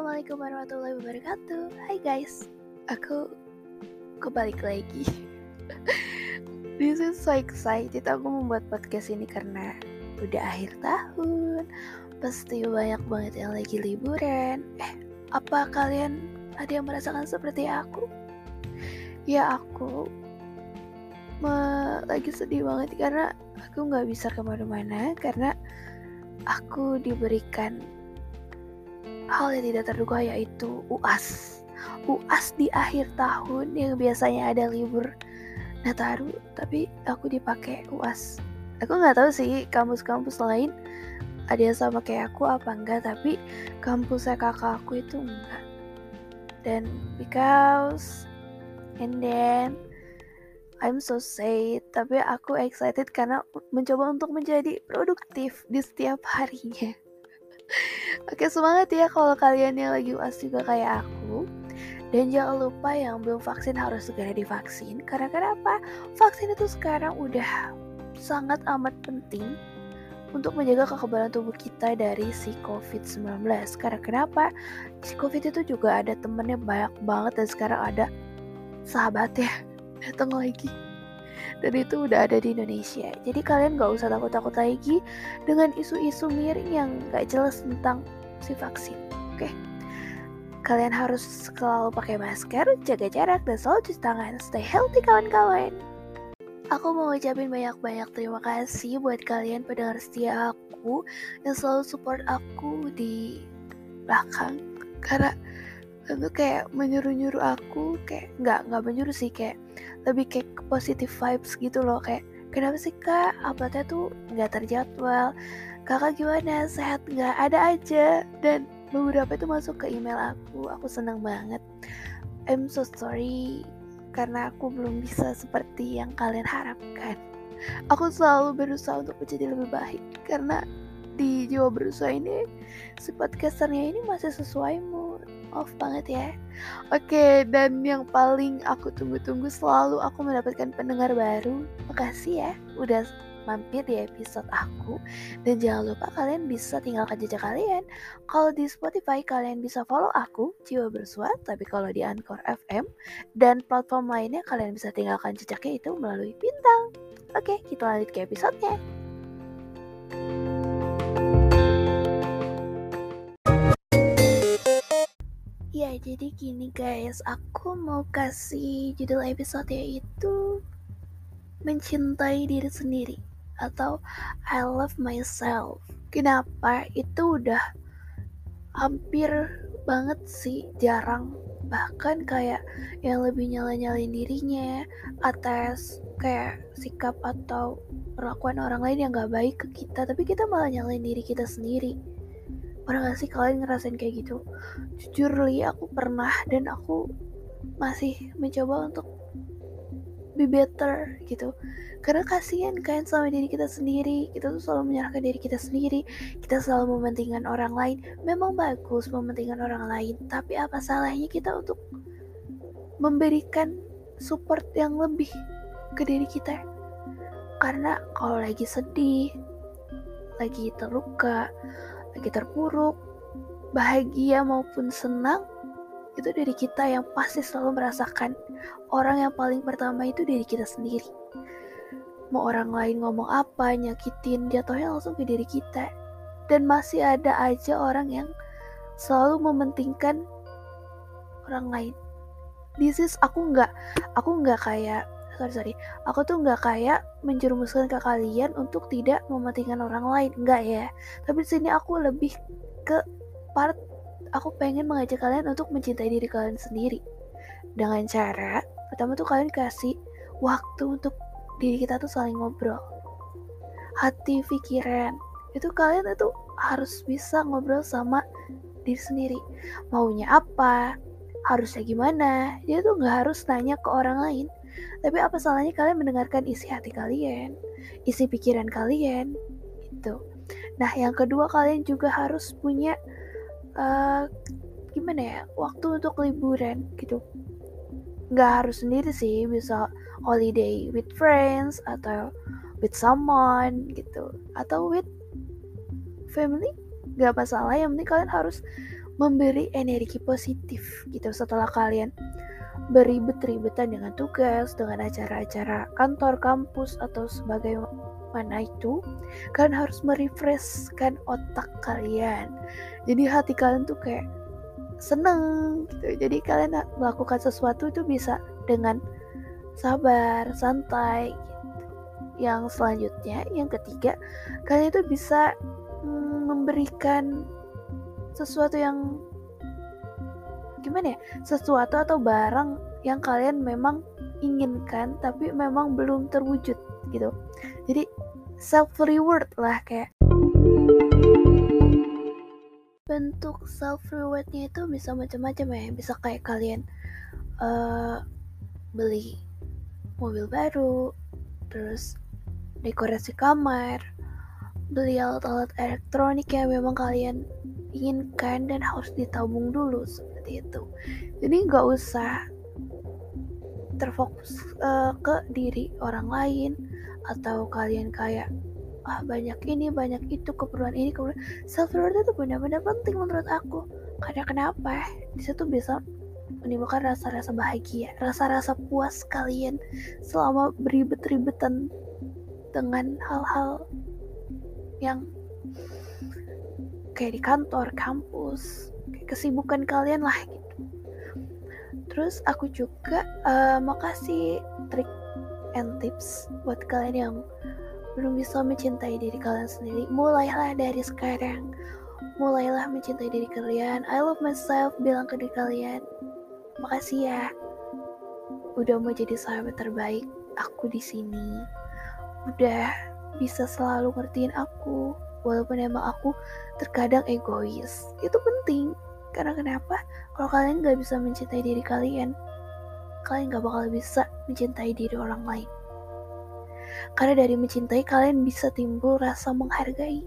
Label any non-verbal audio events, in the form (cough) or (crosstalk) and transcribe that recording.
Assalamualaikum warahmatullahi wabarakatuh. Hai guys. Aku kebalik lagi. (laughs) This is so excited Aku membuat podcast ini karena Udah akhir tahun. Pasti banyak banget yang lagi liburan. Eh, apa kalian ada yang merasakan seperti aku? Ya aku me lagi sedih banget karena aku nggak bisa ke mana-mana karena aku diberikan hal yang tidak terduga yaitu UAS. UAS di akhir tahun yang biasanya ada libur Nataru, tapi aku dipakai UAS. Aku nggak tahu sih kampus-kampus lain ada yang sama kayak aku apa enggak, tapi kampusnya kakak aku itu enggak. Dan because and then I'm so sad, tapi aku excited karena mencoba untuk menjadi produktif di setiap harinya. Oke semangat ya kalau kalian yang lagi UAS juga kayak aku Dan jangan lupa yang belum vaksin harus segera divaksin Karena kenapa? Vaksin itu sekarang udah sangat amat penting untuk menjaga kekebalan tubuh kita dari si COVID-19 Karena kenapa? Si COVID itu juga ada temennya banyak banget dan sekarang ada sahabatnya (laughs) datang lagi dan itu udah ada di Indonesia. Jadi kalian gak usah takut-takut lagi dengan isu-isu miring yang gak jelas tentang si vaksin. Oke? Okay? Kalian harus selalu pakai masker, jaga jarak, dan selalu cuci tangan. Stay healthy kawan-kawan. Aku mau ngucapin banyak-banyak terima kasih buat kalian pendengar setia aku yang selalu support aku di belakang. Karena itu kayak menyuruh-nyuruh aku kayak nggak nggak menyuruh sih kayak lebih kayak positive vibes gitu loh kayak kenapa sih kak? Uploadnya tuh nggak terjadwal. Kakak gimana? Sehat nggak? Ada aja. Dan beberapa itu masuk ke email aku. Aku senang banget. I'm so sorry karena aku belum bisa seperti yang kalian harapkan. Aku selalu berusaha untuk menjadi lebih baik karena di Jawa Berusaha ini si podcasternya ini masih sesuai mood off banget ya. Oke dan yang paling aku tunggu-tunggu selalu aku mendapatkan pendengar baru. Makasih ya udah mampir di episode aku. Dan jangan lupa kalian bisa tinggalkan jejak kalian. Kalau di Spotify kalian bisa follow aku Jiwa Bersua tapi kalau di Anchor FM dan platform lainnya kalian bisa tinggalkan jejaknya itu melalui bintang. Oke kita lanjut ke episodenya. Ya jadi gini guys, aku mau kasih judul episode yaitu Mencintai diri sendiri atau I love myself. Kenapa? Itu udah hampir banget sih jarang bahkan kayak yang lebih nyala-nyalain dirinya atas kayak sikap atau perlakuan orang lain yang gak baik ke kita tapi kita malah nyalain diri kita sendiri pernah gak sih kalian ngerasain kayak gitu? Jujur li aku pernah dan aku masih mencoba untuk be better gitu. Karena kasihan kan sama diri kita sendiri. Kita tuh selalu menyerahkan diri kita sendiri. Kita selalu mementingkan orang lain. Memang bagus mementingkan orang lain tapi apa salahnya kita untuk memberikan support yang lebih ke diri kita? Karena kalau lagi sedih lagi terluka lagi terpuruk bahagia maupun senang itu dari kita yang pasti selalu merasakan orang yang paling pertama itu diri kita sendiri mau orang lain ngomong apa, nyakitin, jatuhnya langsung ke diri kita. Dan masih ada aja orang yang selalu mementingkan orang lain. This is aku nggak, aku nggak kayak sorry sorry, aku tuh nggak kayak menjerumuskan ke kalian untuk tidak mementingkan orang lain, nggak ya. Tapi sini aku lebih ke part aku pengen mengajak kalian untuk mencintai diri kalian sendiri. Dengan cara pertama tuh kalian kasih waktu untuk diri kita tuh saling ngobrol. Hati pikiran. Itu kalian itu harus bisa ngobrol sama diri sendiri. Maunya apa? Harusnya gimana? Dia tuh nggak harus nanya ke orang lain tapi apa salahnya kalian mendengarkan isi hati kalian? Isi pikiran kalian? Itu nah yang kedua kalian juga harus punya uh, gimana ya waktu untuk liburan gitu. Nggak harus sendiri sih bisa holiday with friends atau with someone gitu. Atau with family nggak masalah. Yang penting kalian harus memberi energi positif gitu setelah kalian beribet-ribetan dengan tugas, dengan acara-acara kantor, kampus, atau sebagaimana itu, kalian harus merefreshkan otak kalian. Jadi hati kalian tuh kayak seneng gitu. Jadi kalian melakukan sesuatu itu bisa dengan sabar, santai. Gitu. Yang selanjutnya, yang ketiga, kalian itu bisa mm, memberikan sesuatu yang gimana ya sesuatu atau barang yang kalian memang inginkan tapi memang belum terwujud gitu. Jadi self reward lah kayak. Bentuk self rewardnya itu bisa macam-macam ya. Bisa kayak kalian uh, beli mobil baru terus dekorasi kamar beli alat-alat elektronik yang memang kalian inginkan dan harus ditabung dulu seperti itu. Jadi nggak usah terfokus uh, ke diri orang lain atau kalian kayak ah banyak ini banyak itu keperluan ini keperluan self reward itu benar-benar penting menurut aku. Karena kenapa? Di situ bisa menimbulkan rasa-rasa bahagia rasa-rasa puas kalian selama beribet-ribetan dengan hal-hal yang kayak di kantor, kampus, kesibukan kalian lah gitu. Terus aku juga uh, mau kasih trik and tips buat kalian yang belum bisa mencintai diri kalian sendiri. Mulailah dari sekarang. Mulailah mencintai diri kalian. I love myself. Bilang ke diri kalian, makasih ya. Udah mau jadi sahabat terbaik aku di sini. Udah bisa selalu ngertiin aku walaupun emang aku terkadang egois itu penting karena kenapa? Kalau kalian gak bisa mencintai diri kalian kalian gak bakal bisa mencintai diri orang lain. Karena dari mencintai kalian bisa timbul rasa menghargai